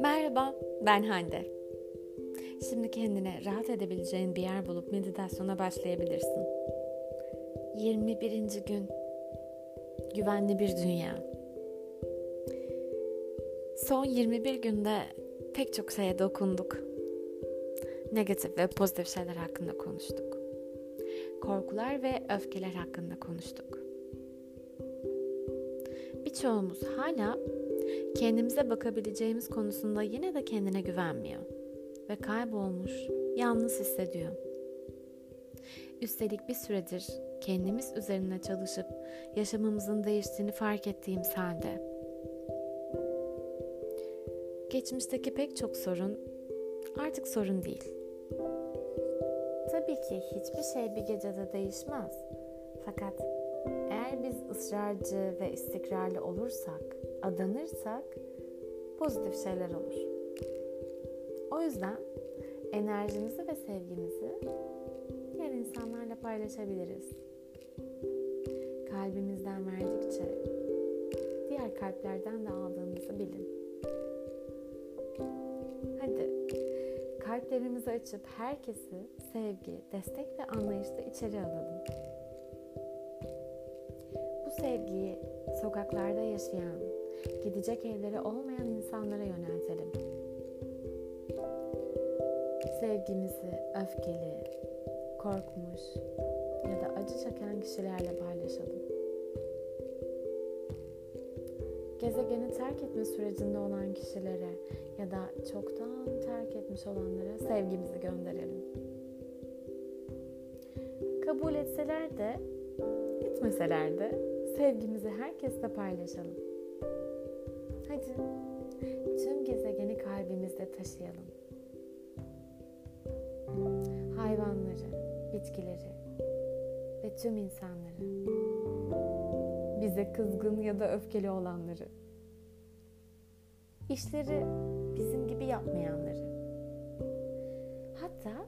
Merhaba, ben Hande. Şimdi kendine rahat edebileceğin bir yer bulup meditasyona başlayabilirsin. 21. gün. Güvenli bir dünya. Son 21 günde pek çok şeye dokunduk. Negatif ve pozitif şeyler hakkında konuştuk. Korkular ve öfkeler hakkında konuştuk. Birçoğumuz hala kendimize bakabileceğimiz konusunda yine de kendine güvenmiyor ve kaybolmuş, yalnız hissediyor. Üstelik bir süredir kendimiz üzerine çalışıp yaşamımızın değiştiğini fark ettiğimiz halde geçmişteki pek çok sorun artık sorun değil. Tabii ki hiçbir şey bir gecede değişmez. Fakat eğer biz ısrarcı ve istikrarlı olursak, adanırsak pozitif şeyler olur. O yüzden enerjimizi ve sevgimizi diğer insanlarla paylaşabiliriz. Kalbimizden verdikçe diğer kalplerden de aldığımızı bilin. Hadi kalplerimizi açıp herkesi sevgi, destek ve anlayışla içeri alalım. Sevgiyi sokaklarda yaşayan, gidecek evleri olmayan insanlara yöneltelim. Sevgimizi öfkeli, korkmuş ya da acı çeken kişilerle paylaşalım. Gezegeni terk etme sürecinde olan kişilere ya da çoktan terk etmiş olanlara sevgimizi gönderelim. Kabul etseler de, etmeseler de sevgimizi herkesle paylaşalım. Hadi tüm gezegeni kalbimizde taşıyalım. Hayvanları, bitkileri ve tüm insanları. Bize kızgın ya da öfkeli olanları. İşleri bizim gibi yapmayanları. Hatta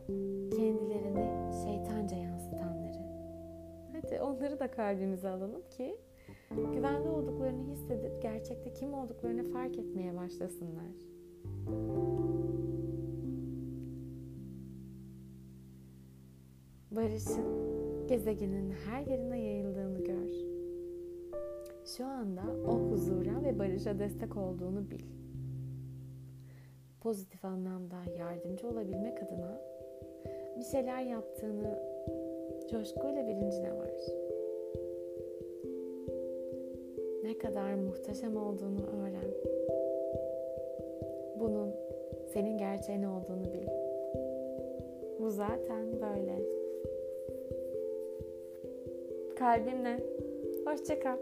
onları da kalbimize alalım ki güvende olduklarını hissedip gerçekte kim olduklarını fark etmeye başlasınlar. Barışın gezegenin her yerine yayıldığını gör. Şu anda o huzura ve barışa destek olduğunu bil. Pozitif anlamda yardımcı olabilmek adına bir şeyler yaptığını coşkuyla bilincine var. Ne kadar muhteşem olduğunu öğren. Bunun senin gerçeğin olduğunu bil. Bu zaten böyle. Kalbimle. Hoşçakal.